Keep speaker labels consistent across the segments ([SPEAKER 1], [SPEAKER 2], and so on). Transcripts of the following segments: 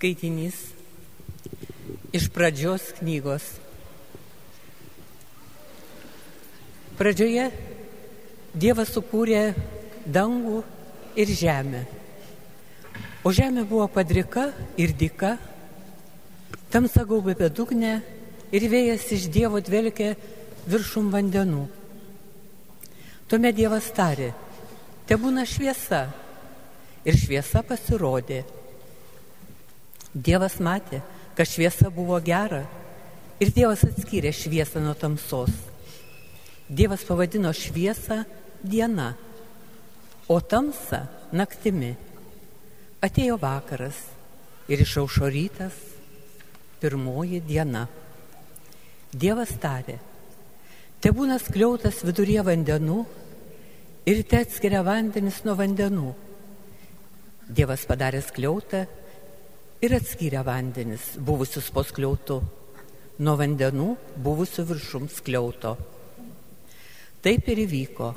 [SPEAKER 1] Skaitinys iš pradžios knygos. Pradžioje Dievas sukūrė dangų ir žemę. O žemė buvo padrika ir dika, tamsa gaubė bedugnę ir vėjas iš Dievo dvelkė viršum vandenų. Tuomet Dievas tarė, te būna šviesa. Ir šviesa pasirodė. Dievas matė, kad šviesa buvo gera ir Dievas atskyrė šviesą nuo tamsos. Dievas pavadino šviesą diena, o tamsą naktimi. Atėjo vakaras ir išaušo rytas, pirmoji diena. Dievas tarė, te būna skliautas viduryje vandenų ir te atskiria vandenis nuo vandenų. Dievas padarė skliautą ir atskyrė vandenis, buvusius po skliautu, nuo vandenų buvusių viršum skliauto. Taip ir įvyko.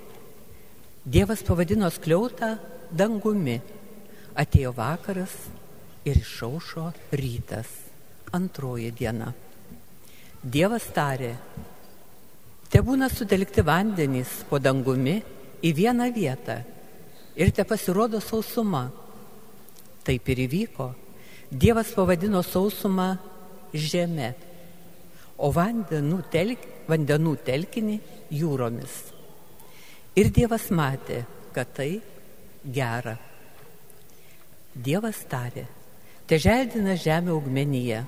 [SPEAKER 1] Dievas pavadino skliautą dangumi. Atėjo vakaras ir išaušo rytas, antroji diena. Dievas tarė, te būna sutelkti vandenys po dangumi į vieną vietą ir te pasirodo sausuma. Taip ir įvyko. Dievas pavadino sausumą žemė, o vandenų, telk, vandenų telkinį jūromis. Ir Dievas matė, kad tai gera. Dievas tarė, te želdina žemė augmenyje,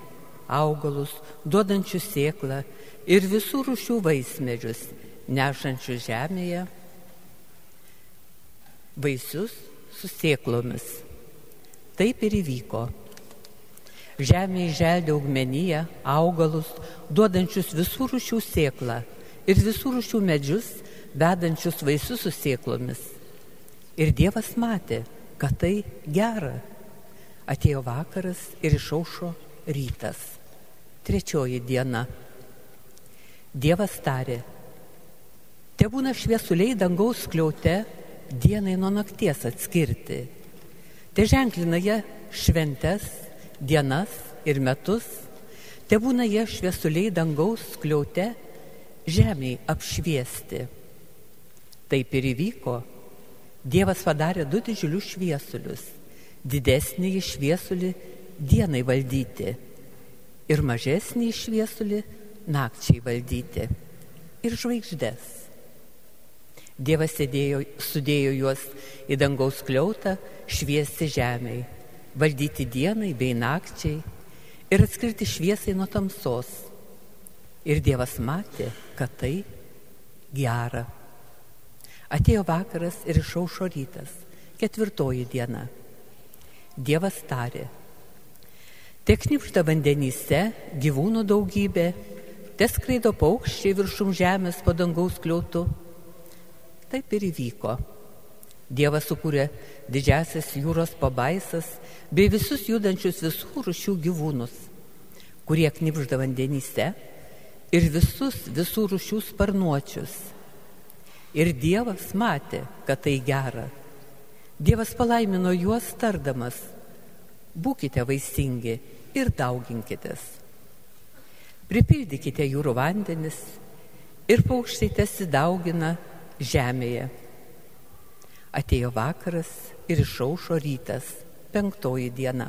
[SPEAKER 1] augalus, duodančius sėklą ir visų rušių vaismedžius, nešančius žemėje vaisius su sėklomis. Taip ir įvyko. Žemė įželdė augmenyje, augalus, duodančius visų rušių sėklą ir visų rušių medžius, vedančius vaisius su sėklomis. Ir Dievas matė, kad tai gera. Atėjo vakaras ir išaušo rytas. Trečioji diena. Dievas tarė, te būna šviesuliai dangaus kliaute dienai nuo nakties atskirti. Te ženklina jie šventes dienas ir metus, te būna jie šviesuliai dangaus kliaute žemiai apšviesti. Taip ir įvyko. Dievas padarė du didžiulius šviesulius. Didesnį šviesulį dienai valdyti ir mažesnį šviesulį nakčiai valdyti ir žvaigždės. Dievas sėdėjo, sudėjo juos į dangaus kliautą šviesti žemiai valdyti dienai bei nakčiai ir atskirti šviesai nuo tamsos. Ir Dievas matė, kad tai gera. Atėjo vakaras ir išaušo rytas, ketvirtoji diena. Dievas tarė, te knipšta vandenyse gyvūnų daugybė, te skraido paukščiai viršum žemės po dangaus kliautu. Taip ir įvyko. Dievas sukūrė didžiasias jūros pabaisas bei visus judančius visų rušių gyvūnus, kurie knipžda vandenyse ir visus visų rušių sparnuočius. Ir Dievas matė, kad tai gera. Dievas palaimino juos tardamas, būkite vaisingi ir dauginkitės. Pripildykite jūrų vandenis ir paukščiai tesidaugina žemėje. Atėjo vakaras ir išaušo rytas, penktoji diena.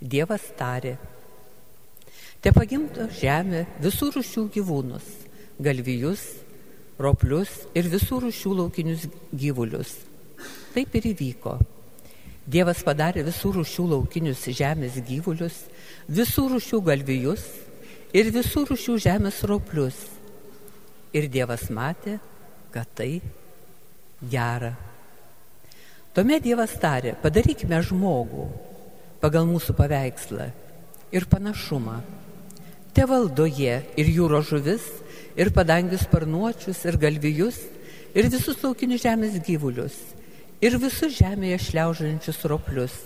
[SPEAKER 1] Dievas tarė, te pagimto žemė visų rušių gyvūnus, galvijus, roplius ir visų rušių laukinius gyvulius. Taip ir įvyko. Dievas padarė visų rušių laukinius žemės gyvulius, visų rušių galvijus ir visų rušių žemės roplius. Ir Dievas matė, kad tai gera. Tuomet Dievas tarė, padarykime žmogų pagal mūsų paveikslą ir panašumą. Te valdo jie ir jūro žuvis, ir padangius sparnuočius, ir galvijus, ir visus laukinius žemės gyvulius, ir visus žemėje šliaužančius roplius.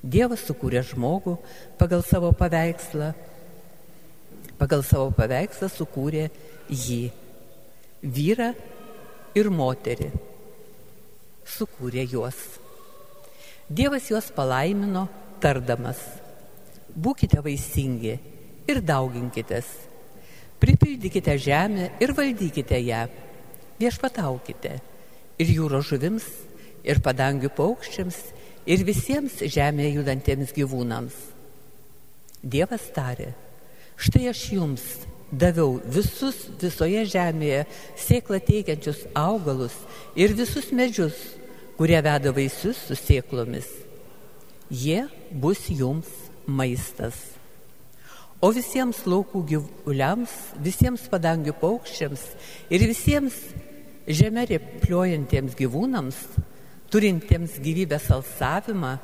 [SPEAKER 1] Dievas sukūrė žmogų pagal savo paveikslą, pagal savo paveikslą sukūrė jį, vyrą ir moterį. Sukūrė juos. Dievas juos palaimino tardamas, būkite vaisingi ir dauginkitės, pripildykite žemę ir valdykite ją, viešpataukite ir jūros žuvims, ir padangių paukščiams, ir visiems žemėje judantiems gyvūnams. Dievas tarė, štai aš jums daviau visus visoje žemėje sėklą teikiančius augalus ir visus medžius, kurie veda vaisius su sėklomis. Jie bus jums maistas. O visiems laukų gyvuliams, visiems padangių paukščiams ir visiems žemė repliuojantiems gyvūnams turintiems gyvybės alsavimą,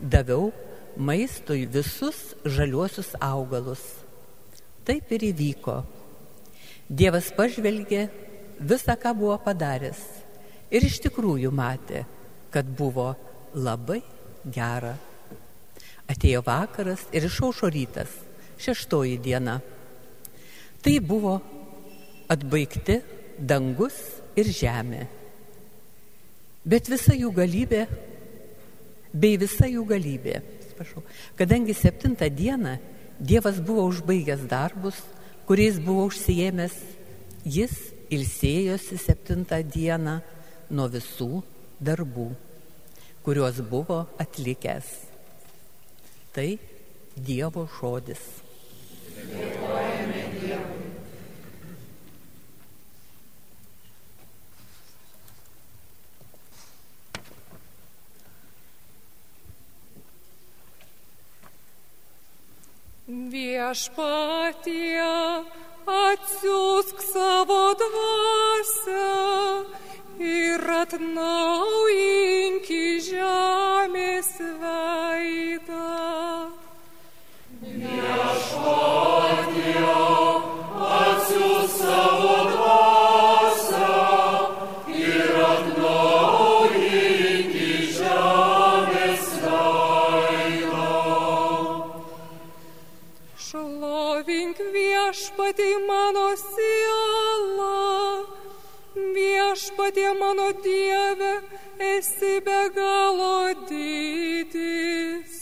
[SPEAKER 1] daviau maistui visus žaliuosius augalus. Taip ir įvyko. Dievas pažvelgė visą, ką buvo padaręs ir iš tikrųjų matė, kad buvo labai gera. Atėjo vakaras ir išaušo rytas, šeštoji diena. Tai buvo atbaigti dangus ir žemė bet visa jų galybė, bei visa jų galybė, sprašau, kadangi septintą dieną Dievas buvo užbaigęs darbus, kuriais buvo užsijėmęs, jis ilsėjosi septintą dieną nuo visų darbų, kuriuos buvo atlikęs. Tai Dievo žodis. Dėkojame
[SPEAKER 2] Viešpatie, atsiųsk savo dvasę ir atnaujink žemės veidą.
[SPEAKER 3] Viešpatie, atsiųsk savo
[SPEAKER 2] viešpatie mano siela, viešpatie mano Dieve, esi be galo didis,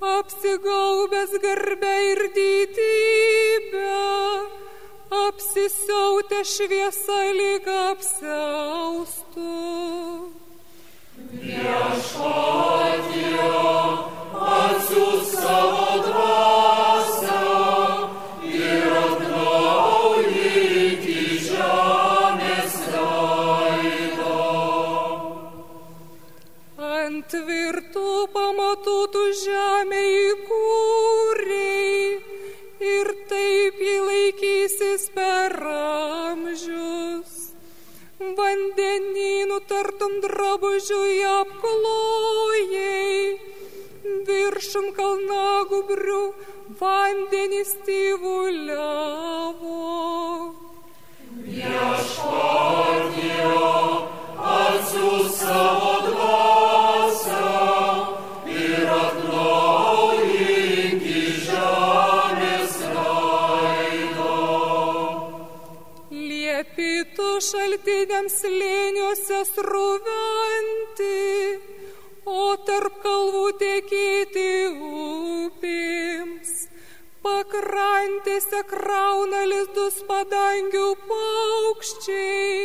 [SPEAKER 2] apsigaubęs garbę ir didybę, apsisiautę šviesą lyg apsiaustų.
[SPEAKER 3] Viešpatie, atsiūs savo dvasę.
[SPEAKER 2] Tvirtų pamatų tu žemė įkūrei ir taip jį laikysis per amžius. Vandenynų tartum drabužių apklojai, viršum kalnagubrių vandenys tyvuliavo.
[SPEAKER 3] Viešpatie,
[SPEAKER 2] šaltiniams lėniuose sruventi, o tarp kalvų tekėti upėms. Pakrantėse krauna lizdus padangių paukščiai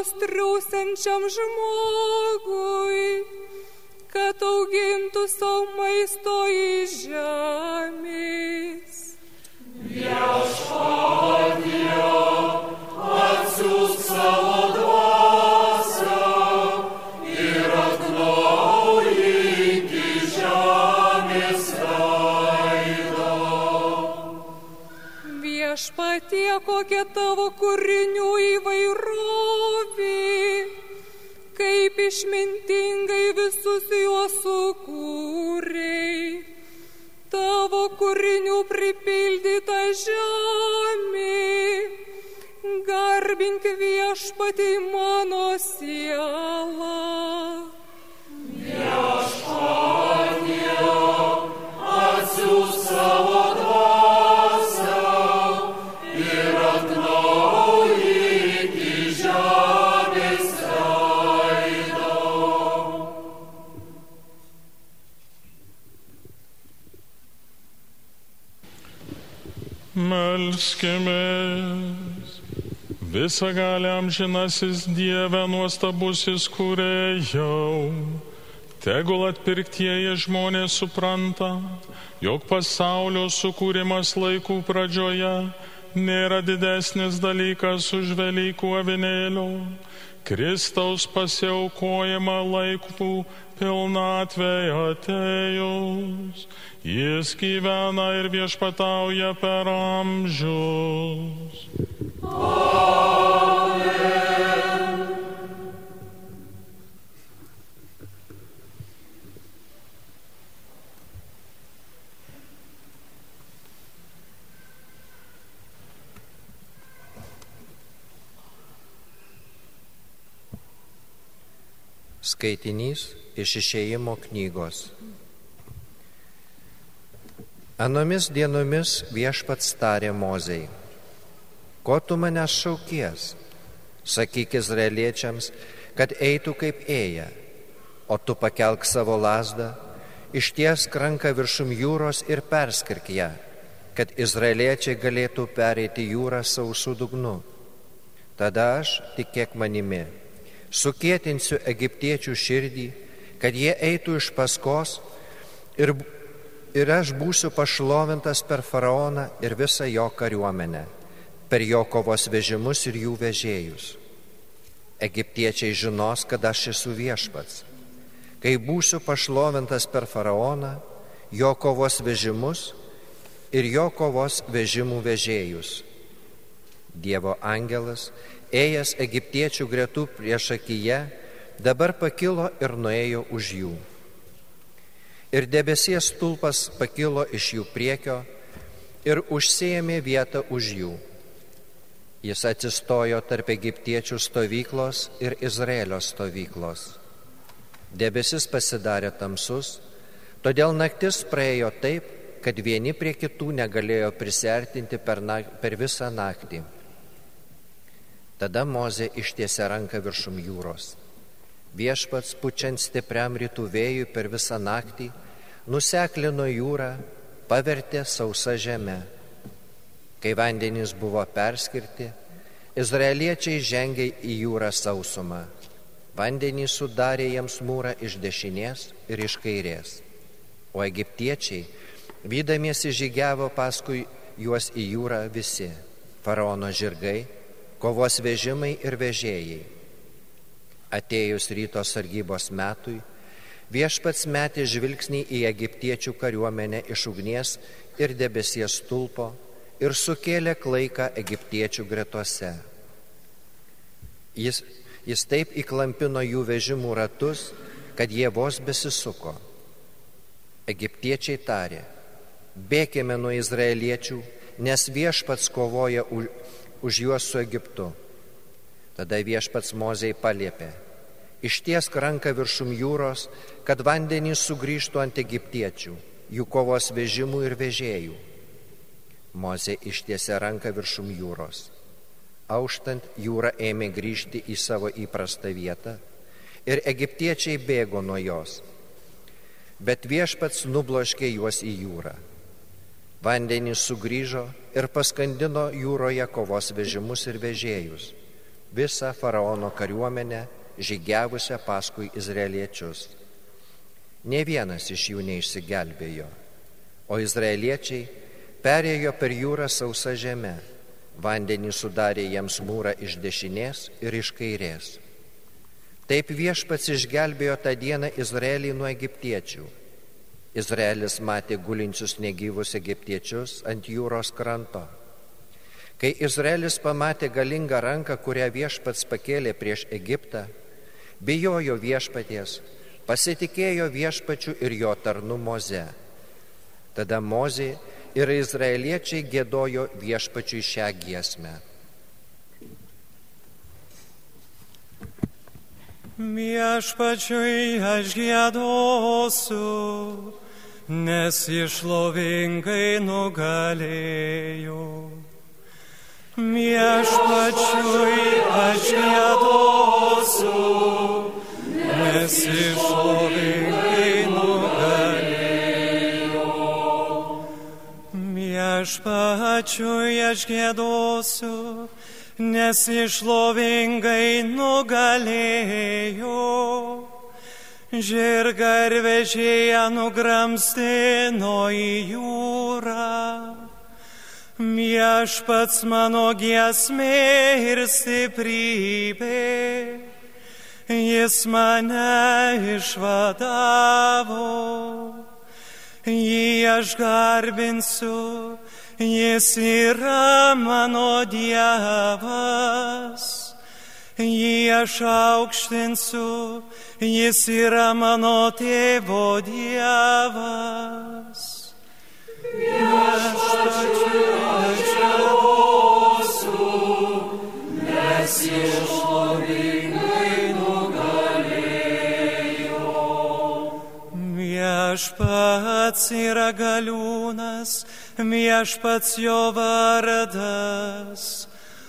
[SPEAKER 2] augalus triūsiančiam žmogui, kad augintų savo maisto į žemės.
[SPEAKER 3] Viešpatie atsiųsk savo dvasę
[SPEAKER 2] Viešpatie, kokia tavo kūrinių įvairovė, kaip išmintingai visus juos sukūrei. Tavo kūrinių pripildyta žemė, garbink viešpatį mano sielą.
[SPEAKER 4] Atsiūs savo dvasią
[SPEAKER 5] Melskimės. Visa gali amžinasis Dieve nuostabusis kūrėjau. Tegul atpirktieji žmonės supranta, jog pasaulio sukūrimas laikų pradžioje nėra didesnis dalykas už Velykų avinėlio. Kristaus pasiaukojimą laikų pilnatvėje atėjus. Jis gyvena ir viešpatauja per amžius.
[SPEAKER 6] Skaitinys iš išėjimo knygos. Anomis dienomis viešpats tarė mozei, ko tu mane šaukies? Sakyk izraeliečiams, kad eitų kaip ėja, o tu pakelk savo lasdą, išties ranką viršum jūros ir perskirk ją, kad izraeliečiai galėtų pereiti jūrą sausų dugnu. Tada aš, tikėk manimi, sukėtinsiu egiptiečių širdį, kad jie eitų iš paskos ir, ir aš būsiu pašlovintas per faraoną ir visą jo kariuomenę, per jo kovos vežimus ir jų vežėjus. Egiptiečiai žinos, kad aš esu viešpats. Kai būsiu pašlovintas per faraoną, jo kovos vežimus ir jo kovos vežimų vežėjus. Dievo angelas ėjęs egiptiečių gretų prieš akiją, dabar pakilo ir nuėjo už jų. Ir debesies tulpas pakilo iš jų priekio ir užsėmė vietą už jų. Jis atsistojo tarp egiptiečių stovyklos ir Izraelio stovyklos. Debesis pasidarė tamsus, todėl naktis praėjo taip, kad vieni prie kitų negalėjo prisertinti per, na, per visą naktį. Tada Mozė ištiesė ranką viršum jūros. Viešpats pučiant stipriam rytų vėjui per visą naktį, nuseklino jūrą, pavertė sausa žemę. Kai vandenys buvo perskirti, izraeliečiai žengė į jūrą sausumą. Vandenys sudarė jiems mūrą iš dešinės ir iš kairės. O egiptiečiai, vydamiesi žygiavo paskui juos į jūrą visi - faraono žirgai, kovos vežimai ir vežėjai. Atėjus ryto sargybos metui, viešpats metė žvilgsnį į egiptiečių kariuomenę iš ugnies ir debesies stulpo ir sukėlė klaiką egiptiečių gretose. Jis, jis taip įklampino jų vežimų ratus, kad jie vos besisuko. Egiptiečiai tarė, bėkime nuo izraeliečių, nes viešpats kovoja už, už juos su Egiptu. Tada viešpats Mozei paliepė, ištiesk ranką viršum jūros, kad vandenys sugrįžtų ant egiptiečių, jų kovos vežimų ir vežėjų. Mozė ištiesė ranką viršum jūros. Auštant jūra ėmė grįžti į savo įprastą vietą ir egiptiečiai bėgo nuo jos. Bet viešpats nubloškė juos į jūrą. Vandenys sugrįžo ir paskandino jūroje kovos vežimus ir vežėjus, visą faraono kariuomenę žygiavusią paskui izraeliečius. Ne vienas iš jų neišsigelbėjo, o izraeliečiai perėjo per jūrą sausa žemę, vandenį sudarė jiems mūrą iš dešinės ir iš kairės. Taip viešpats išgelbėjo tą dieną Izraelį nuo egiptiečių Izraelis matė gulinčius negyvus egiptiečius ant jūros kranto. Kai Izraelis pamatė galingą ranką, kurią viešpats pakėlė prieš Egiptą, bijojo viešpaties, pasitikėjo viešpačiu ir jo tarnu Moze. Tada Mozė ir izraeliečiai gėdojo viešpačiui šią giesmę.
[SPEAKER 7] Viešpačiui aš gėdosiu, nes išlovingai nugalėjau. Viešpačiui aš gėdosiu, nes išlovingai nugalėjau. Viešpačiui aš gėdosiu, nes išlovingai nugalėjo. Žirga ir vežėja nugramstino į jūrą. Viešpats mano giesmė ir stiprybė, jis mane išvadavo, jį aš garbinsiu, jis yra mano dievas. Jį aš aukštinsiu, jis yra mano tėvo dievas. Viešpačiui Viešpats yra galiūnas, viešpats jo vardas.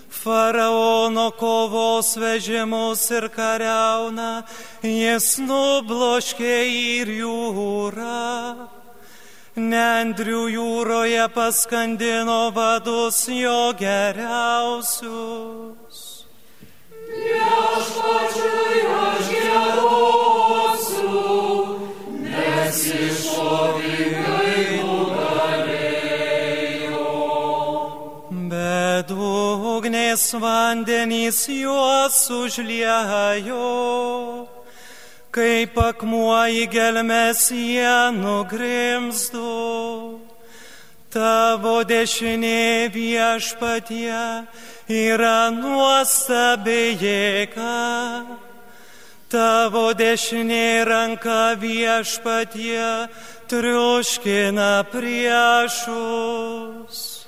[SPEAKER 7] Faraono kovos vežimus ir kariauna, jis nubloškė ir jūrą. Nendrių jūroje paskandino vadus jo geriausius.
[SPEAKER 2] Viešpačiui aš gėdosiu, nes
[SPEAKER 7] Bedugnės vandenys juos užliejo, kaip akmuo į gelmes jie nugrimzdo. Tavo dešinė viešpatie yra nuostabi jėga. Tavo dešinė ranka viešpatie triuškina priešus.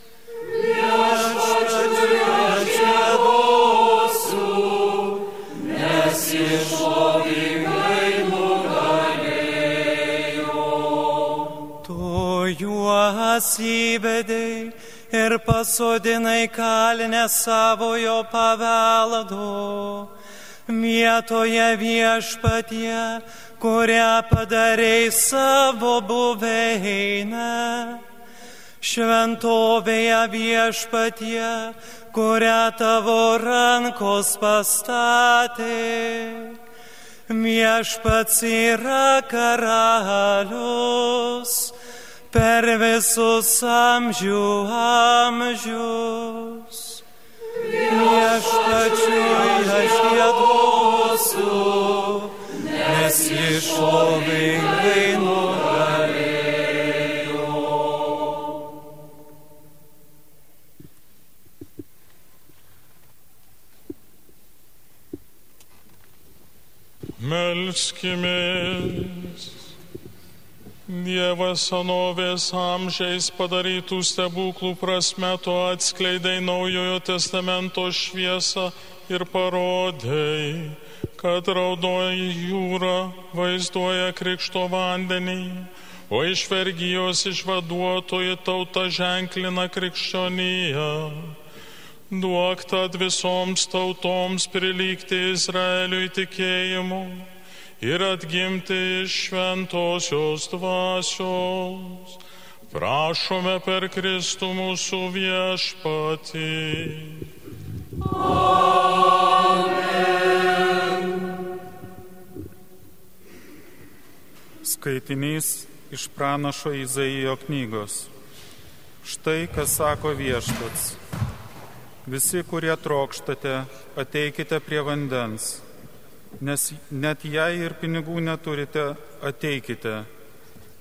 [SPEAKER 7] Juos įvedai ir pasodinai kalinę savojo paveldo. Vietoje viešpatie, kurią padarei savo buveinę. Šventovėje viešpatie, kurią tavo rankos pastatė. Viešpats yra karalius per visus amžių amžius. Viešpačiui aš gėdosiu, nes išlovingai nugalėjo.
[SPEAKER 8] Melskimės. Dievas senovės amžiais padarytų stebuklų prasme to atskleidai naujojo testamento šviesą ir parodai, kad raudoji jūra vaizduoja krikšto vandenį, o iš vergyjos išvaduotoji tauta ženklina krikščionyje. Duok tad visoms tautoms prilygti Izraeliui tikėjimu ir atgimti iš šventosios dvasios. Prašome per Kristų mūsų viešpatį.
[SPEAKER 9] Skaitinys iš pranašo Izaijo knygos. Štai kas sako viešpats. Visi, kurie trokštate, ateikite prie vandens, nes net jei ir pinigų neturite, ateikite,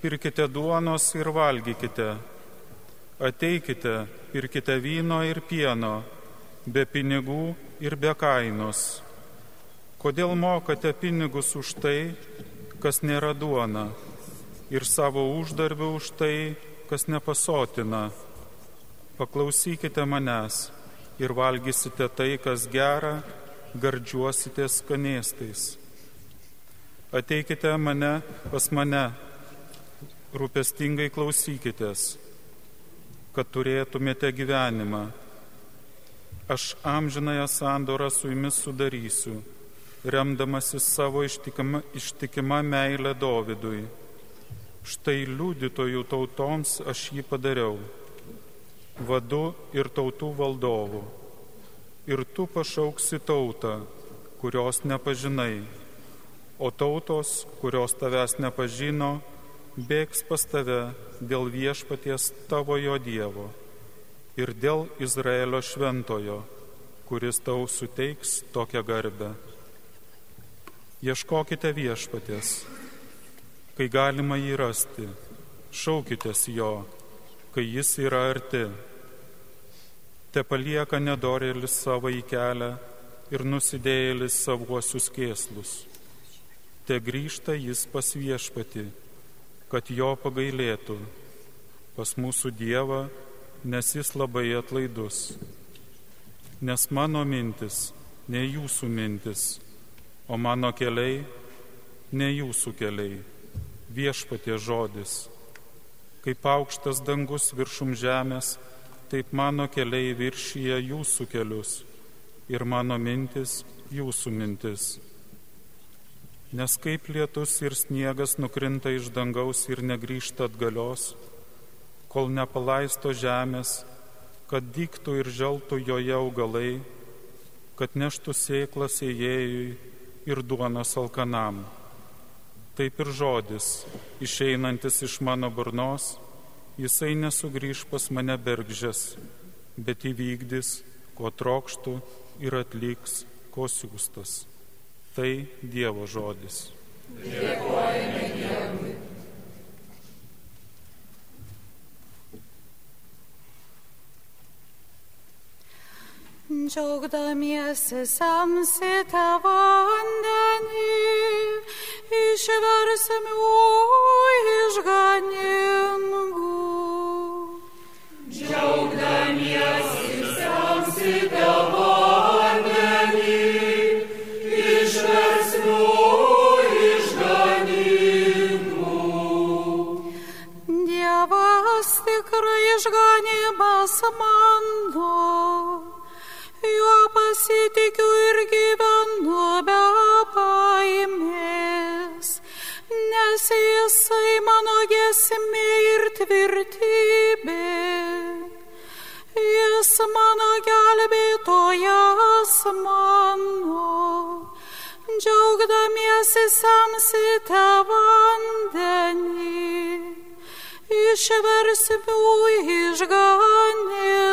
[SPEAKER 9] pirkite duonos ir valgykite. Ateikite, pirkite vyno ir pieno, be pinigų ir be kainos. Kodėl mokate pinigus už tai, kas nėra duona, ir savo uždarbių už tai, kas nepasotina? Paklausykite manęs ir valgysite tai, kas gera, gardžiuosite skanėstais. Ateikite mane pas mane, rūpestingai klausykitės, kad turėtumėte gyvenimą. Aš amžinąją sandorą su jumis sudarysiu, remdamasis savo ištikima, ištikima meilė Dovydui. Štai liudytojų tautoms aš jį padariau, vadu ir tautų valdovu. Ir tu pašauksi tautą, kurios nepažinai o tautos, kurios tavęs nepažino, bėgs pas tave dėl viešpaties tavojo Dievo ir dėl Izraelio šventojo, kuris tau suteiks tokią garbę. Ieškokite viešpatės, kai galima jį rasti, šaukitės jo, kai jis yra arti. Te palieka nedorėlis savo į kelią ir nusidėjėlis savuosius kėslus te grįžta jis pas viešpati, kad jo pagailėtų, pas mūsų Dievą, nes jis labai atlaidus. Nes mano mintis ne jūsų mintis, o mano keliai ne jūsų keliai, viešpatie žodis. Kaip aukštas dangus viršum žemės, taip mano keliai viršyje jūsų kelius ir mano mintis jūsų mintis. Nes kaip lietus ir sniegas nukrinta iš dangaus ir negrįžta atgalios, kol nepalaisto žemės, kad dyktų ir želtų joje augalai, kad neštų sėklas įėjui ir duonos alkanam. Taip ir žodis, išeinantis iš mano burnos, jisai nesugrįž pas mane bergžės, bet įvykdys, ko trokštų ir atliks, ko siūstas. Tai Dievo žodis. Dėkojame Dievui.
[SPEAKER 10] Džiaugdamiesi samsite vandenį, išversimiu išganingų.
[SPEAKER 2] Džiaugdamiesi samsite vandenį,
[SPEAKER 10] tikrai išganimas mano, juo pasitikiu ir gyvenu be baimės, nes jisai mano gesmė ir tvirtybė. Jis mano gelbėtojas mano, džiaugdamiesi samsite vandenį išversiu išganingų.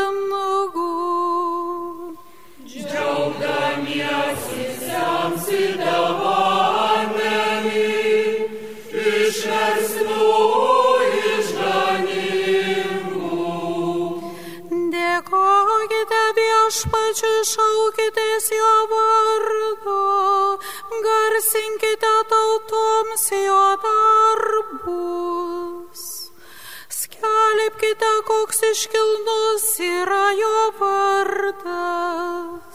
[SPEAKER 2] Džiaugdamiesi semsite vandenį, išversiu išganingų.
[SPEAKER 10] Dėkokite viešpačiu, šaukitės jo vardu, garsinkite tautoms jo darbus. Skelbkite, koks iškilnus yra jo vardas.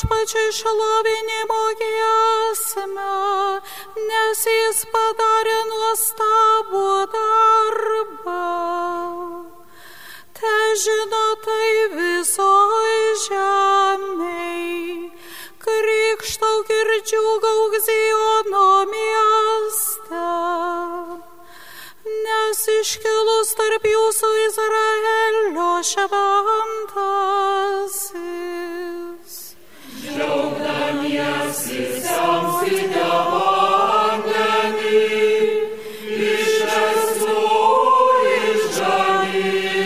[SPEAKER 10] Viešpačiai šlovinimo giesmę, nes jis padarė nuostabų darbą. Te žino tai visoji žemėj, krikštauk ir džiugauk Ziono mieste, nes iškilus tarp jūsų Izraelio šventasis.
[SPEAKER 2] Džiaugdamiesi samsite vandenį, išverslu išganingų.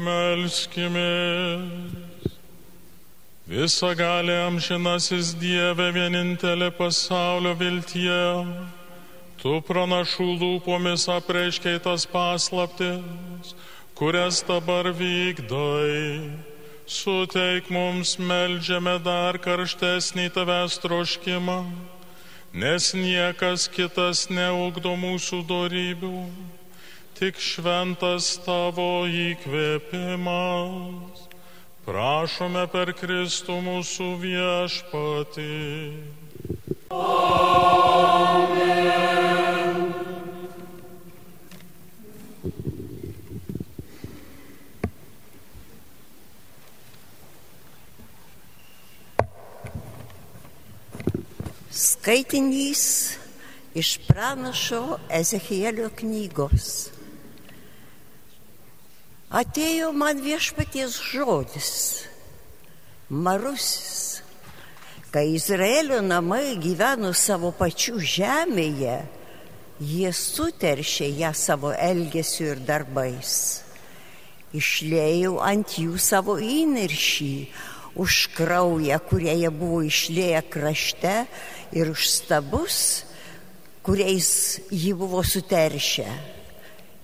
[SPEAKER 8] Melskime. Visa gali amžinasis Dieve vienintelė pasaulio viltie. Tu pranašų lūpomis apreiškiai tas paslaptis, kurias dabar vykdai. Suteik mums melžiame dar karštesnį tavęs troškimą, nes niekas kitas neugdo mūsų darybių tik šventas tavo įkvėpimas. Prašome per Kristų mūsų viešpatį. Amen.
[SPEAKER 11] Skaitinys iš pranašo Ezechielio knygos. Atėjo man viešpaties žodis, marusis, kai Izraelio namai gyveno savo pačių žemėje, jie suteršė ją savo elgesiu ir darbais. Išlėjau ant jų savo įniršį, už kraują, kurie jie buvo išlėję krašte ir už stabus, kuriais jį buvo suteršę.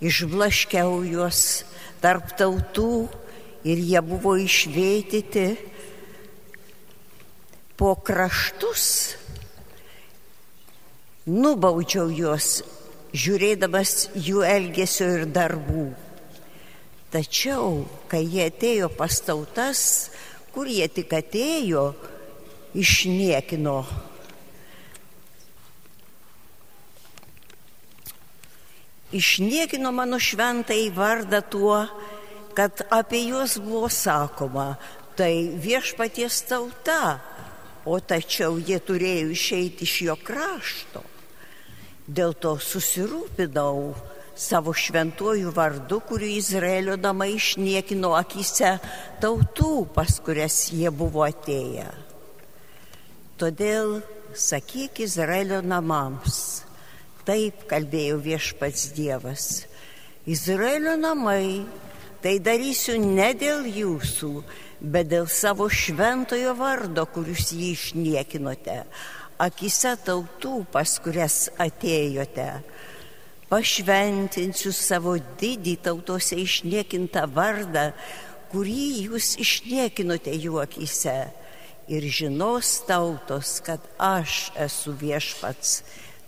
[SPEAKER 11] Išblaškiau juos tarp tautų ir jie buvo išvėtyti po kraštus. Nubaudžiau juos, žiūrėdamas jų elgesio ir darbų. Tačiau, kai jie atėjo pas tautas, kur jie tik atėjo, išniekino. Išniekino mano šventai vardą tuo, kad apie juos buvo sakoma, tai viešpaties tauta, o tačiau jie turėjo išeiti iš jo krašto. Dėl to susirūpinau savo šventuoju vardu, kurį Izraelio namai išniekino akise tautų, pas kurias jie buvo atėję. Todėl sakyk Izraelio namams, taip kalbėjo viešpats Dievas, Izraelio namai, tai darysiu ne dėl jūsų, bet dėl savo šventojo vardo, kurius jį išniekinote, akise tautų, pas kurias atėjote. Pašventinsiu savo didį tautose išniekintą vardą, kurį jūs išniekinote jų akise. Ir žinos tautos, kad aš esu viešpats.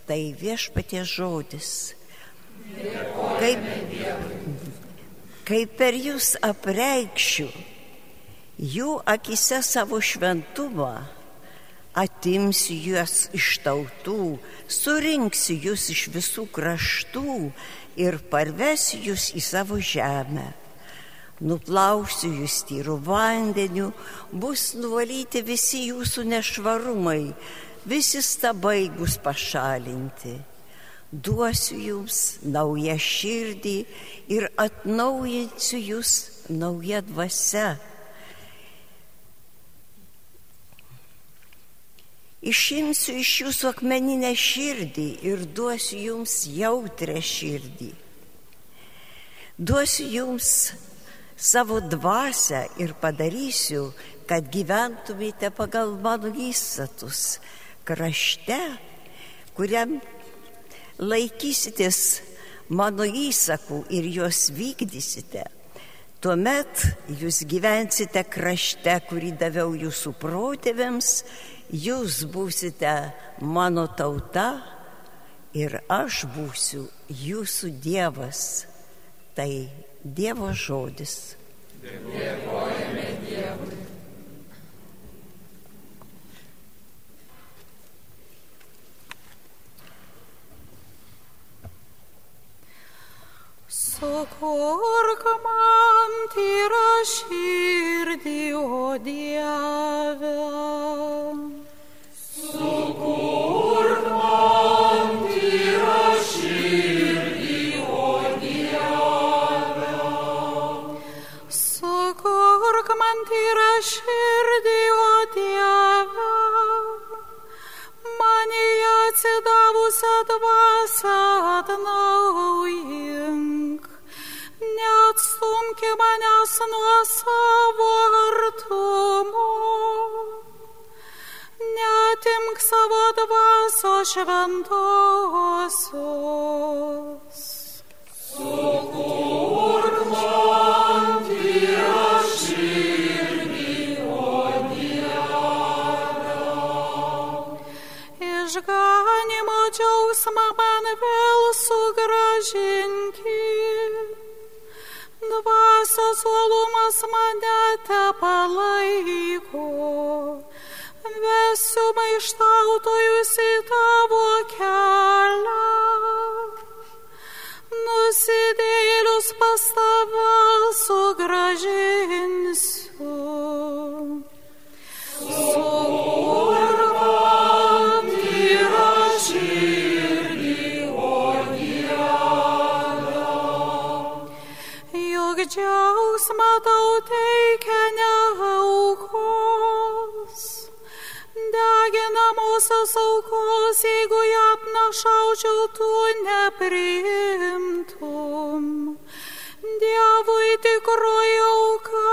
[SPEAKER 11] Tai viešpaties žodis. Kaip, kaip per jūs apreikščiu jų akise savo šventumą atimsiu juos iš tautų, surinksiu jūs iš visų kraštų ir parvesiu jūs į savo žemę. Nuplausiu jūs tyrų vandeniu, bus nuvalyti visi jūsų nešvarumai, visi stabai bus pašalinti. Duosiu jums naują širdį ir atnaujinsiu jūs naują dvasę Išimsiu iš jūsų akmeninę širdį ir duosiu jums jautrę širdį. Duosiu jums savo dvasę ir padarysiu, kad gyventumėte pagal mano įsatus krašte, kuriam laikysitės mano įsakų ir juos vykdysite. Tuomet jūs gyvensite krašte, kurį daviau jūsų protėviams jūs būsite mano tauta ir aš būsiu jūsų Dievas. Tai Dievo žodis. Dėkojame Dievui.
[SPEAKER 10] Sukurk man tyrą širdį, o Dieve.
[SPEAKER 2] Sukurk man tyrą širdį, o Dieve.
[SPEAKER 10] Sukurk man tyrą širdį, o Dieve. Mane atsidavusią dvasę atnaujink neatstumki manęs nuo savo artumo. Netimk savo dvaso šventosios. Sukurk man Dievą širdį, o Dieve. Išganimo džiaugsmą man vėl sugražinki. Dvasios uolumas mane te palaiko. Vesiu maištautojus į tavo kelią. Nusidėlius pas tave sugražinsiu. Džiaugsmą tau teikia ne aukos. Deginamosios aukos, jeigu ją apnašaučiau, tu nepriimtum. Dievui tikroji auka,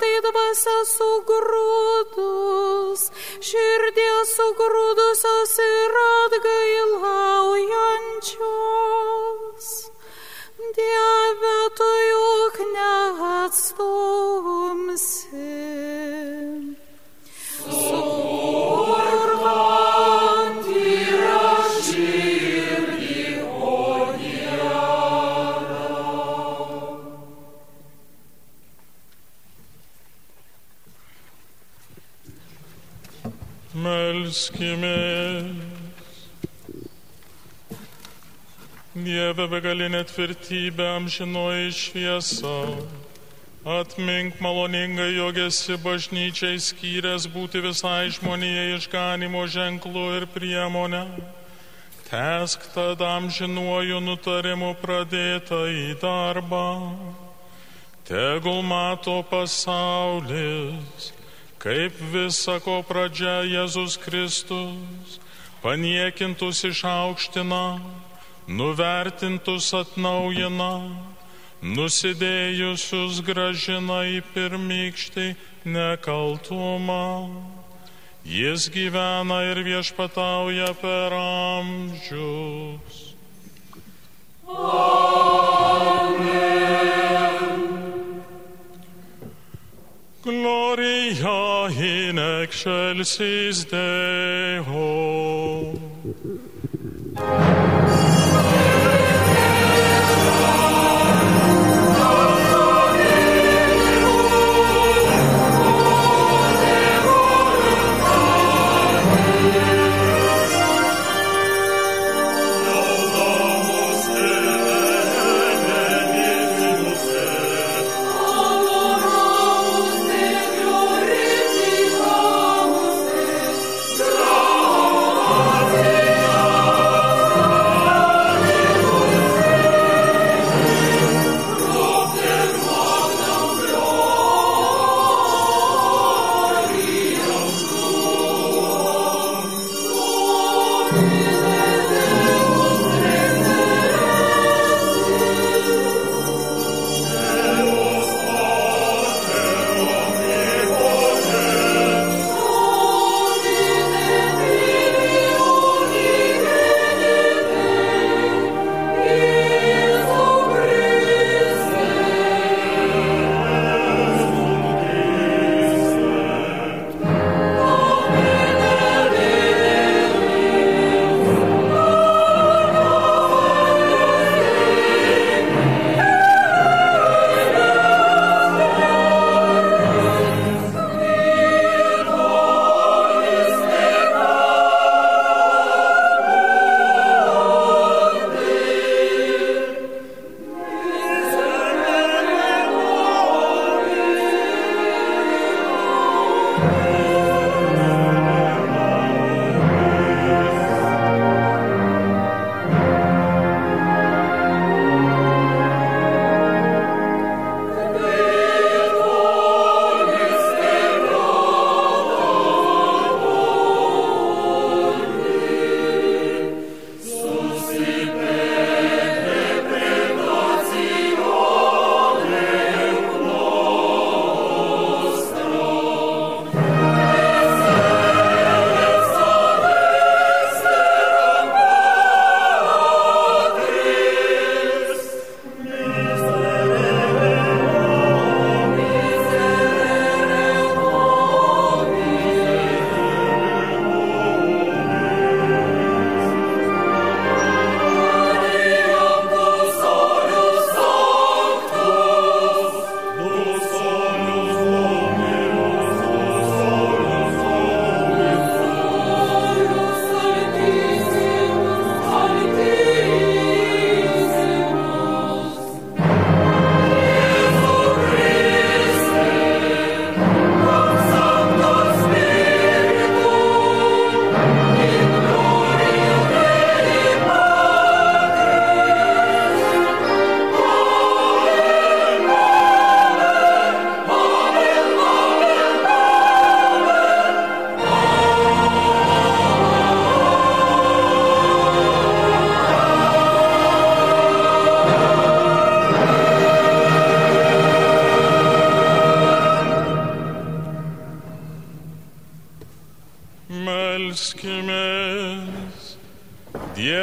[SPEAKER 10] tai dvasia sugrūdus, širdies sugrūdusios ir atgailaujančios. Dieve, tu juk neatstumsi. Sukurvam tyra širdį, o Dieve.
[SPEAKER 5] Begalinė tvirtybė, amžinoji šviesa. Atmink maloningai, jog esi bažnyčiai skyręs būti visai žmonijai išganimo ženklų ir priemonę. Tesk tada amžinuoju nutarimu pradėtą į darbą. Tegul mato pasaulis, kaip visako pradžia Jėzus Kristus, paniekintus išaukština, nuvertintus atnaujina, nusidėjusius gražina į pirmykštį nekaltumą. Jis gyvena ir viešpatauja per amžius. Gloria in excelsis Deo.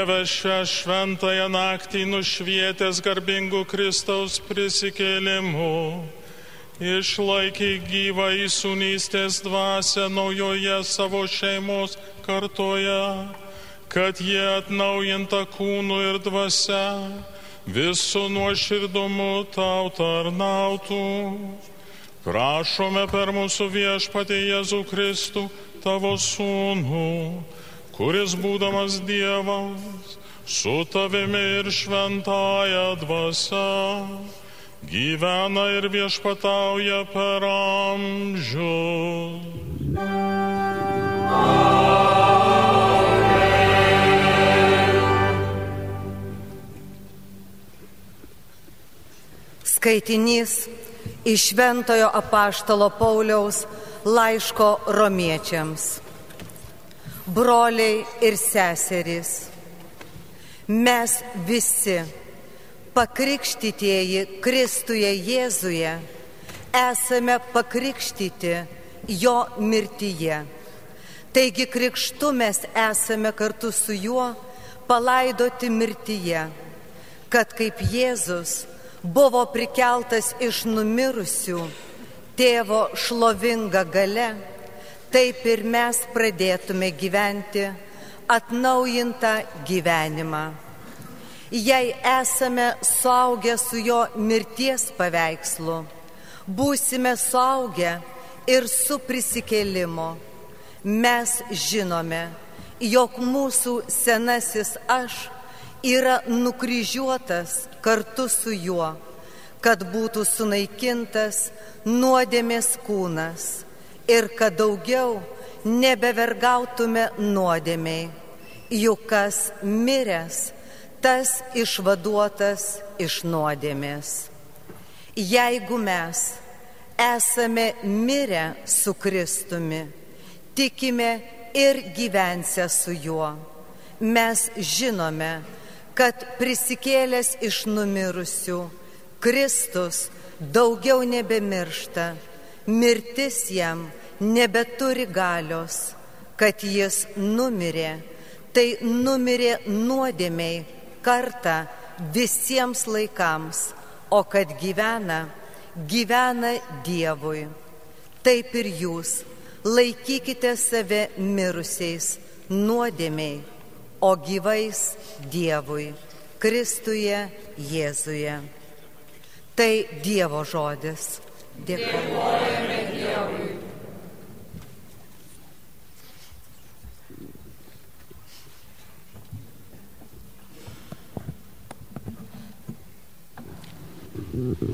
[SPEAKER 5] Šią šventąją naktį nušvietęs garbingų Kristaus prisikėlimu, išlaikė gyvą įsūnystės dvasę naujoje savo šeimos kartoje, kad jie atnaujinta kūnu ir dvasia visų nuoširdumu tau tarnautų. Prašome per mūsų viešpatį Jėzų Kristų, tavo sūnų, kuris būdamas Dievas, su tavimi ir šventąją dvasę gyvena ir viešpatauja per amžius.
[SPEAKER 12] Skaitinys iš Šventojo apaštalo Pauliaus laiško romiečiams. Broliai ir seserys, mes visi pakrikštytieji Kristuje Jėzuje esame pakrikštyti jo mirtyje. Taigi krikštu mes esame kartu su juo palaidoti mirtyje, kad kaip Jėzus buvo prikeltas iš numirusių tėvo šlovinga gale, taip ir mes pradėtume gyventi atnaujintą gyvenimą. Jei esame suaugę su jo mirties paveikslu, būsime suaugę ir su prisikėlimu. Mes žinome, jog mūsų senasis aš yra nukryžiuotas kartu su juo, kad būtų sunaikintas nuodėmės kūnas ir kad daugiau nebevergautume nuodėmiai. Juk kas miręs, tas išvaduotas iš nuodėmės. Jeigu mes esame mirę su Kristumi, tikime ir gyvensę su juo, mes žinome, kad prisikėlęs iš numirusių, Kristus daugiau nebemiršta, mirtis jam nebeturi galios, kad jis numirė, tai numirė nuodėmiai kartą visiems laikams, o kad gyvena, gyvena Dievui. Taip ir jūs laikykite save mirusiais nuodėmiai, o gyvais Dievui, Kristuje Jėzuje. Tai Dievo žodis. Dėkojame Dievui.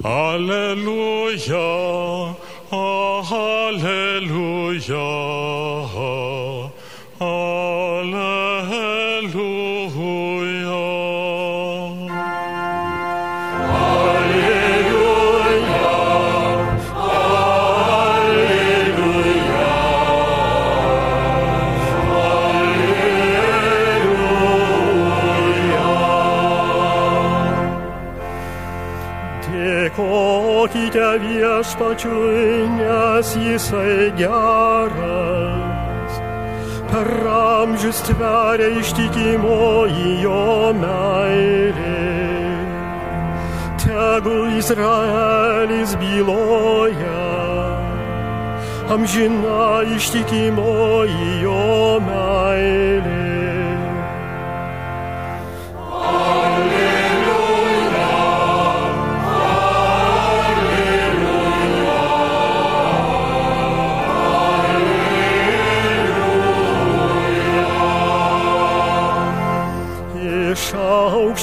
[SPEAKER 5] Alleluja, Halleluja, Halleluja.
[SPEAKER 13] Dėkokite viešpačiui, nes jisai geras. Per amžius tveria ištikimo į jo meilė. Tegul Izraelis byloja, amžina ištikimo į jo meilė.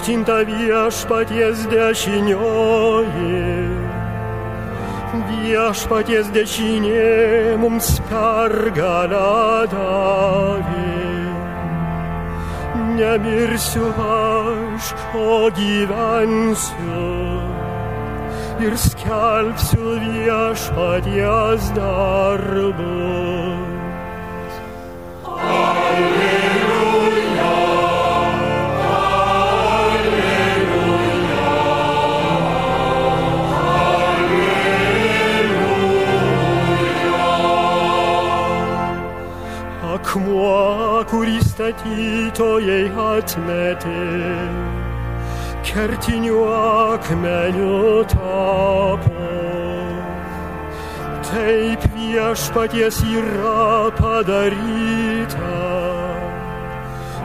[SPEAKER 13] Išaukštinta viešpaties dešinioji. Viešpaties dešinė mums pergalę davė. Nemirsiu aš, o gyvensiu ir skelbsiu viešpaties darbus. Akmuo, kurį statė statytojai atmetė, kertiniu akmeniu tapo. Taip viešpaties yra padaryta.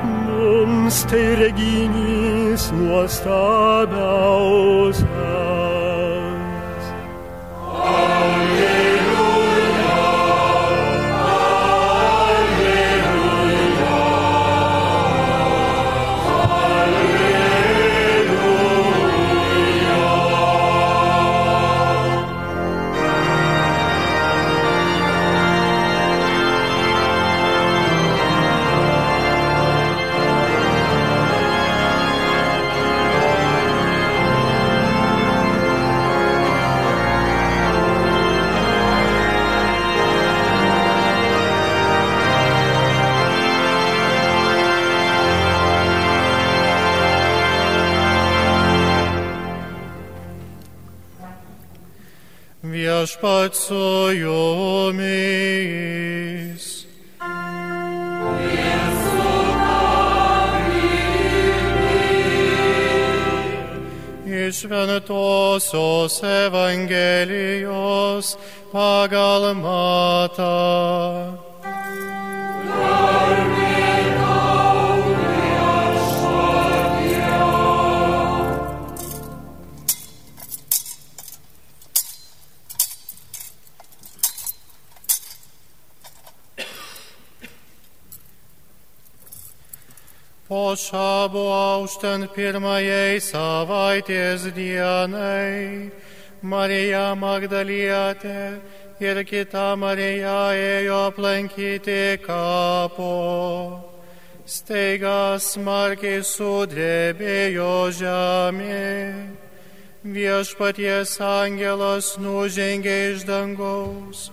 [SPEAKER 13] Mums tai reginys nuostabiausias.
[SPEAKER 14] Auštant pirmajai savaitės dienai, Marija Magdalietė ir kita Marija ėjo aplankyti kapo. Staiga smarkiai sudrebėjo žemė. Viešpaties angelas nužengė iš dangaus,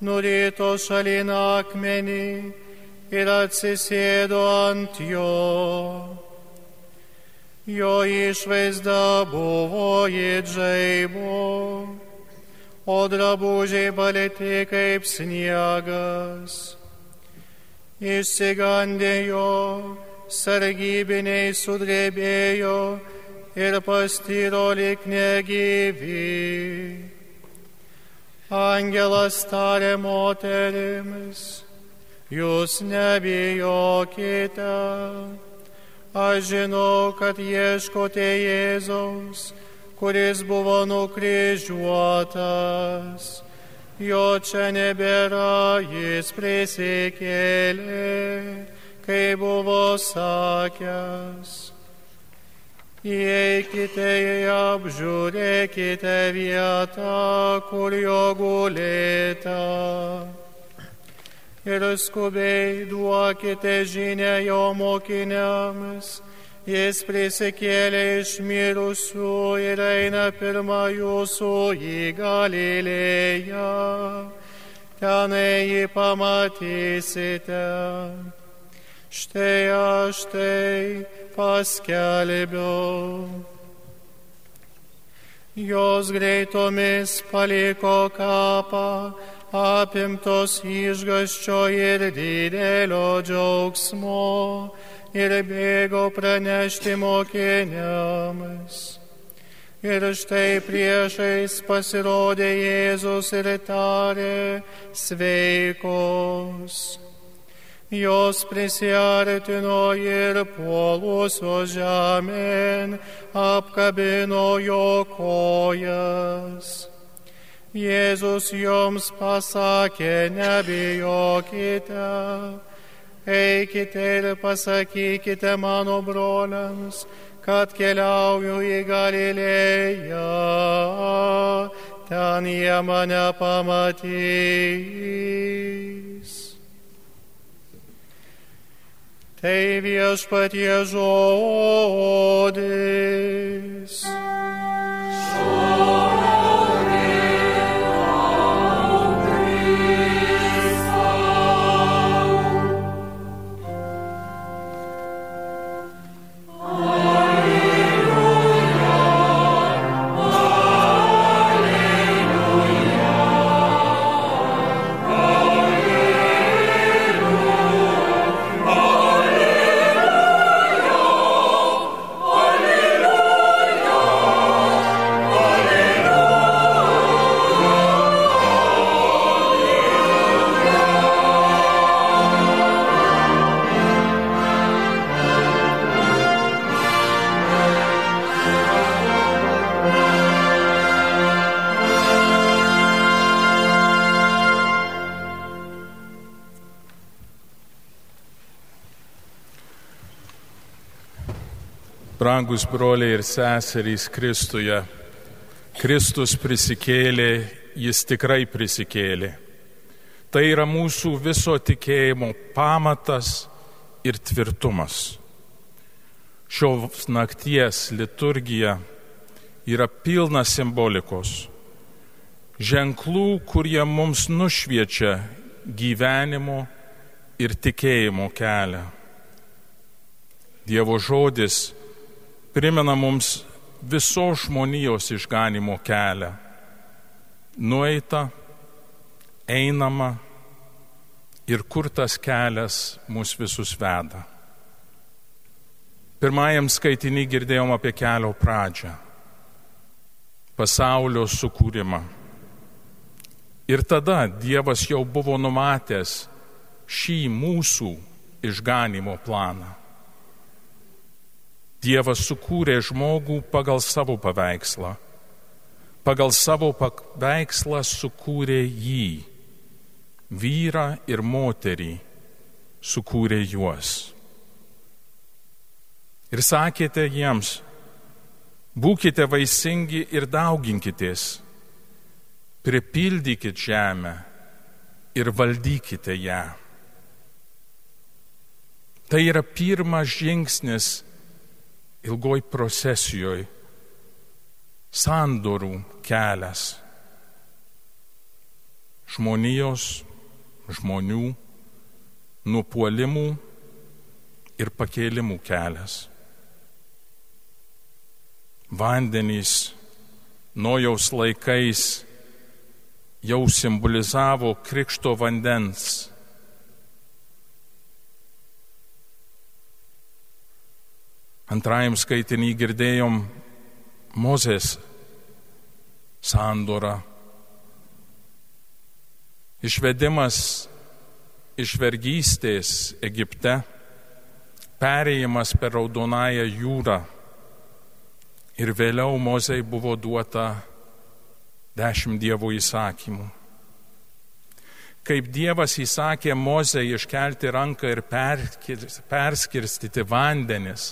[SPEAKER 14] nurito šalin akmenį ir atsisėdo ant jo. Jo išvaizda buvo į žaibo, o drabužiai balėti kaip sniegas. Išsigandė jo, sargybiniai sudrebėjo ir pastyro lik negyvi. Angelas tarė moterims, Jūs nebijokite, aš žinau, kad ieškote Jėzaus, kuris buvo nukryžiuotas. Jo čia nebėra, jis prisikėlė, kai buvo sakęs. Įeikite į apžiūrėkite vietą, kur jo gulėta ir skubiai duokite žinę jo mokiniams. Jis prisikėlė iš mirusių ir eina pirmą jūsų į Galilėją. Tenai jį pamatysite. Štai aš tai paskelbiu. Jos greitomis paliko kapą apimtos išgaščio ir didelio džiaugsmo ir bėgo pranešti mokiniams. Ir štai priešais pasirodė Jėzus ir tarė sveikos. Jos prisiartino ir puolusios žemėn apkabino jo kojas. Jėzus joms pasakė, nebijokite, eikite ir pasakykite mano broliams, kad keliauju į Galilėją, ten jie mane pamatys. Tai viešpatie žodis.
[SPEAKER 2] Alleluia.
[SPEAKER 5] Brangus broliai ir seserys Kristuje, Kristus prisikėlė, jis tikrai prisikėlė. Tai yra mūsų viso tikėjimo pamatas ir tvirtumas. Šios nakties liturgija yra pilna simbolikos, ženklų, kurie mums nušviečia gyvenimo ir tikėjimo kelią. Dievo žodis primena mums visos žmonijos išganimo kelią. Nueita, einama ir kur tas kelias mus visus veda. Pirmajam skaitinį girdėjom apie kelio pradžią - pasaulio sukūrimą. Ir tada Dievas jau buvo numatęs šį mūsų išganimo planą. Dievas sukūrė žmogų pagal savo paveikslą. Pagal savo paveikslą sukūrė jį. Vyrą ir moterį sukūrė juos. Ir sakėte jiems, būkite vaisingi ir dauginkitės, pripildykite žemę ir valdykite ją. Tai yra pirmas žingsnis ilgoj procesijoje sandorų kelias. Žmonijos, žmonių, nupuolimų ir pakėlimų kelias. Vandenys nojaus laikais jau simbolizavo krikšto vandens Antrajam skaitinį girdėjom Mozės sandorą. Išvedimas iš vergystės Egipte, perėjimas per Raudonąją jūrą ir vėliau Mozei buvo duota dešimt dievų įsakymų. Kaip Dievas įsakė Mozei iškelti ranką ir perskirstyti vandenis,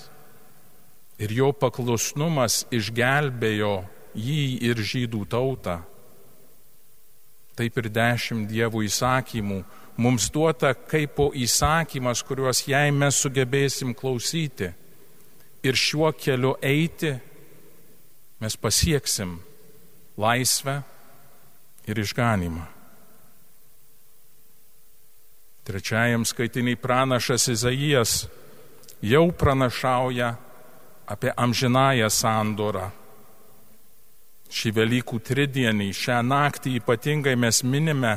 [SPEAKER 5] ir jo paklusnumas išgelbėjo jį ir žydų tautą. Taip ir dešimt dievų įsakymų mums duota kaip po įsakymas, kuriuos jei mes sugebėsim klausyti ir šiuo keliu eiti, mes pasieksim laisvę ir išganimą. Trečiajam skaitiniai pranašas Izaijas jau pranašauja apie amžinąją sandorą. Šį Velykų tridienį, šią naktį ypatingai mes minime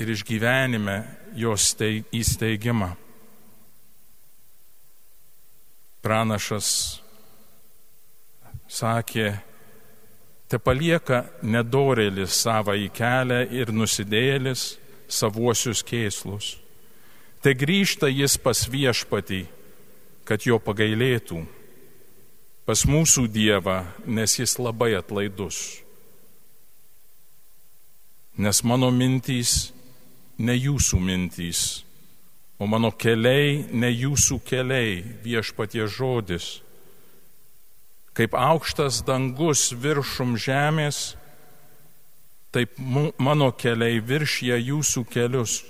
[SPEAKER 5] ir išgyvenime jos įsteigimą. Pranašas sakė, te palieka nedorėlis savo į kelią ir nusidėlis savuosius kėslus. Te grįžta jis pas viešpatį, kad jo pagailėtų pas mūsų Dievą, nes jis labai atlaidus. Nes mano mintys ne jūsų mintys, o mano keliai ne jūsų keliai, viešpatie žodis. Kaip aukštas dangus viršum žemės, taip mano keliai viršė jūsų kelius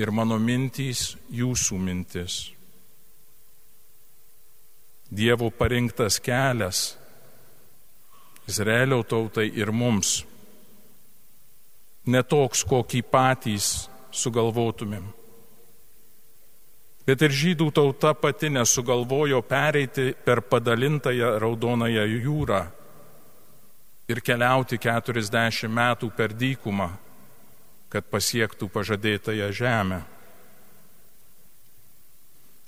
[SPEAKER 5] ir mano mintys jūsų mintis. Dievo parinktas kelias Izraelio tautai ir mums. Netoks, kokį patys sugalvotumėm. Bet ir žydų tauta pati nesugalvojo pereiti per padalintąją raudonąją jūrą ir keliauti 40 metų per dykumą, kad pasiektų pažadėtąją žemę.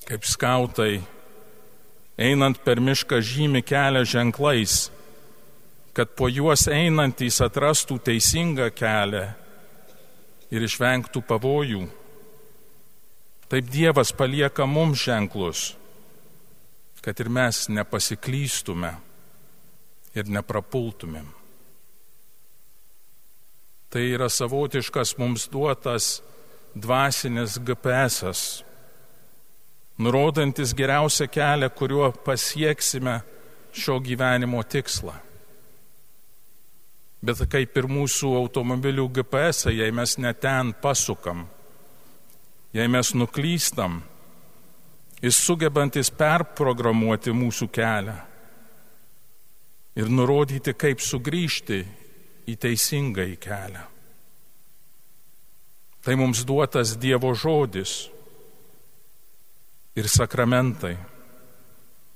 [SPEAKER 5] Kaip skautai einant per mišką žymi kelią ženklais, kad po juos einantys atrastų teisingą kelią ir išvengtų pavojų. Taip Dievas palieka mums ženklus, kad ir mes nepasiklystume ir neprapultumėm. Tai yra savotiškas mums duotas dvasinis GPS nurodantis geriausią kelią, kuriuo pasieksime šio gyvenimo tikslą. Bet kaip ir mūsų automobilių GPS, jei mes neten pasukam, jei mes nuklystam, jis sugebantis perprogramuoti mūsų kelią ir nurodyti, kaip sugrįžti į teisingą į kelią. Tai mums duotas Dievo žodis ir sakramentai.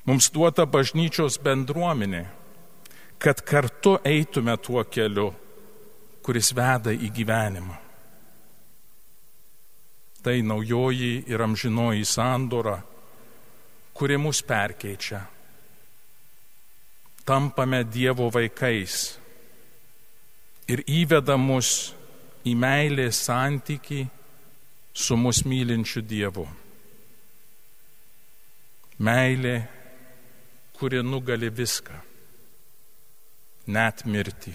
[SPEAKER 5] Mums duota bažnyčios bendruomenė, kad kartu eitume tuo keliu, kuris veda į gyvenimą. Tai naujoji ir amžinoji sandora, kuri mus perkeičia. Tampame Dievo vaikais ir įveda mus į meilės santyki su mus mylinčiu Dievu. Meilė, kuri nugali viską, net mirtį.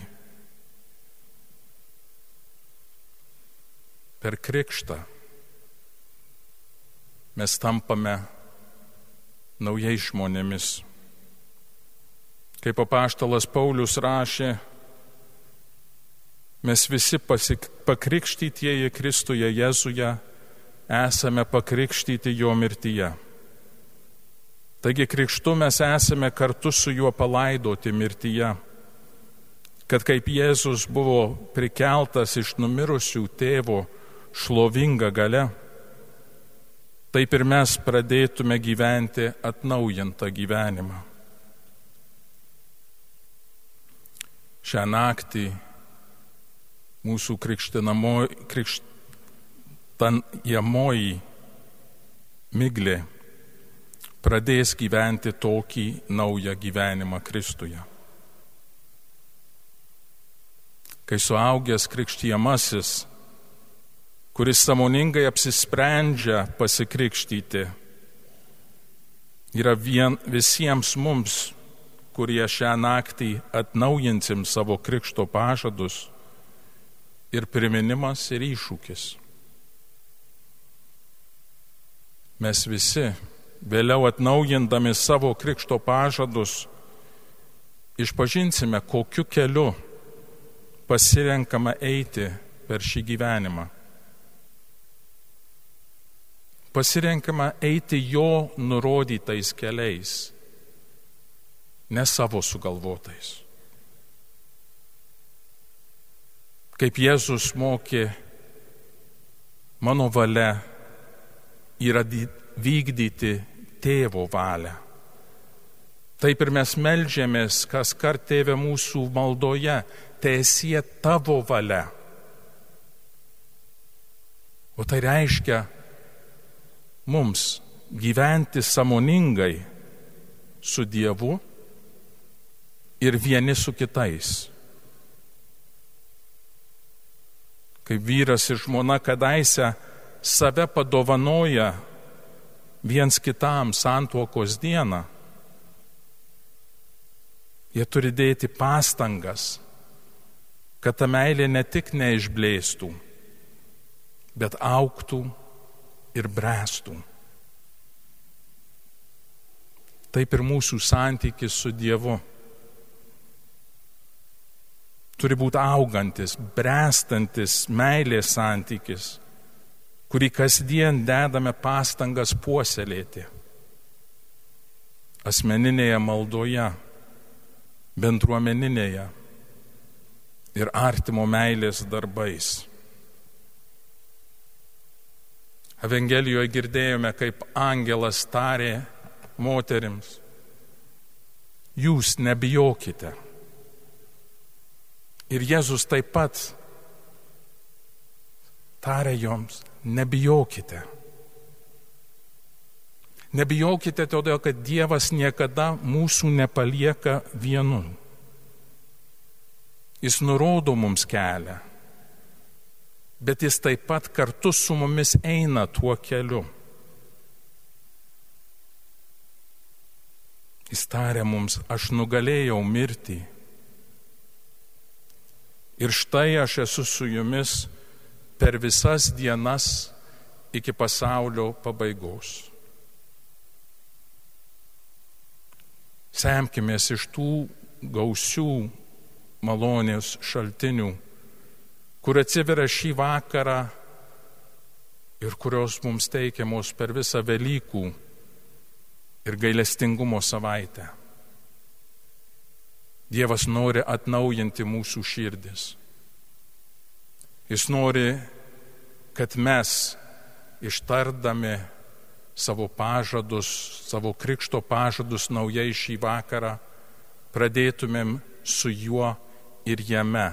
[SPEAKER 5] Per krikštą mes tampame naujais žmonėmis. Kaip apaštalas Paulius rašė, mes visi pasik, pakrikštytieji Kristuje Jėzuje esame pakrikštyti jo mirtyje. Taigi krikštu mes esame kartu su juo palaidoti mirtyje, kad kaip Jėzus buvo prikeltas iš numirusių tėvo šlovinga gale, taip ir mes pradėtume gyventi atnaujintą gyvenimą. Šią naktį mūsų krikštinamoji miglė pradės gyventi tokį naują gyvenimą Kristuje. Kai suaugęs krikščiamasis, kuris samoningai apsisprendžia pasikrikštyti, yra vien, visiems mums, kurie šią naktį atnaujinsim savo krikšto pažadus, ir priminimas ir iššūkis. Mes visi, vėliau atnaujindami savo krikšto pažadus, išpažinsime, kokiu keliu pasirenkama eiti per šį gyvenimą. Pasirenkama eiti jo nurodytais keliais, ne savo sugalvotais. kaip Jėzus mokė, mano valia yra vykdyti tėvo valią. Taip ir mes melžiamės, kas kart tėvė mūsų maldoje, tiesie tavo valia. O tai reiškia mums gyventi samoningai su Dievu ir vieni su kitais. kai vyras ir žmona kadaise save padovanoja viens kitam santuokos dieną. Jie turi dėti pastangas, kad ta meilė ne tik neišblėstų, bet auktų ir brestų. Taip ir mūsų santykis su Dievu turi būti augantis, brestantis meilės santykis, kurį kasdien dedame pastangas puoselėti. Asmeninėje maldoje, bendruomeninėje ir artimo meilės darbais. Evangelijoje girdėjome, kaip angelas tarė moterims, jūs nebijokite Ir Jėzus taip pat tarė joms, nebijokite. Nebijokite todėl, kad Dievas niekada mūsų nepalieka vienu. Jis nurodo mums kelią, bet jis taip pat kartu su mumis eina tuo keliu. Jis tarė mums, aš nugalėjau mirtį Ir štai aš esu su jumis per visas dienas iki pasaulio pabaigos. Semkimės iš tų gausių malonės šaltinių, kur atsiveria šį vakarą ir kurios mums teikiamos per visą Velykų ir gailestingumo savaitę. Dievas nori atnaujinti mūsų širdis. Jis nori, kad mes ištardami savo pažadus, savo krikšto pažadus naujai šį vakarą, pradėtumėm su juo ir jame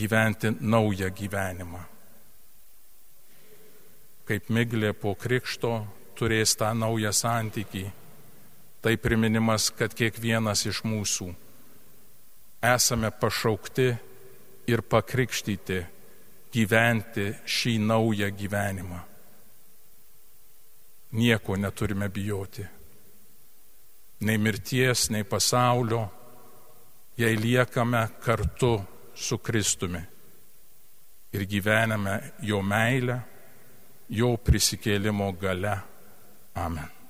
[SPEAKER 5] gyventi naują gyvenimą. Kaip miglė po krikšto turės tą naują santykį, tai priminimas, kad kiekvienas iš mūsų esame pašaukti ir pakrikštyti gyventi šį naują gyvenimą. Nieko neturime bijoti. Nei mirties, nei pasaulio, jei liekame kartu su Kristumi ir gyvename jo meilę, jo prisikėlimo gale. Amen.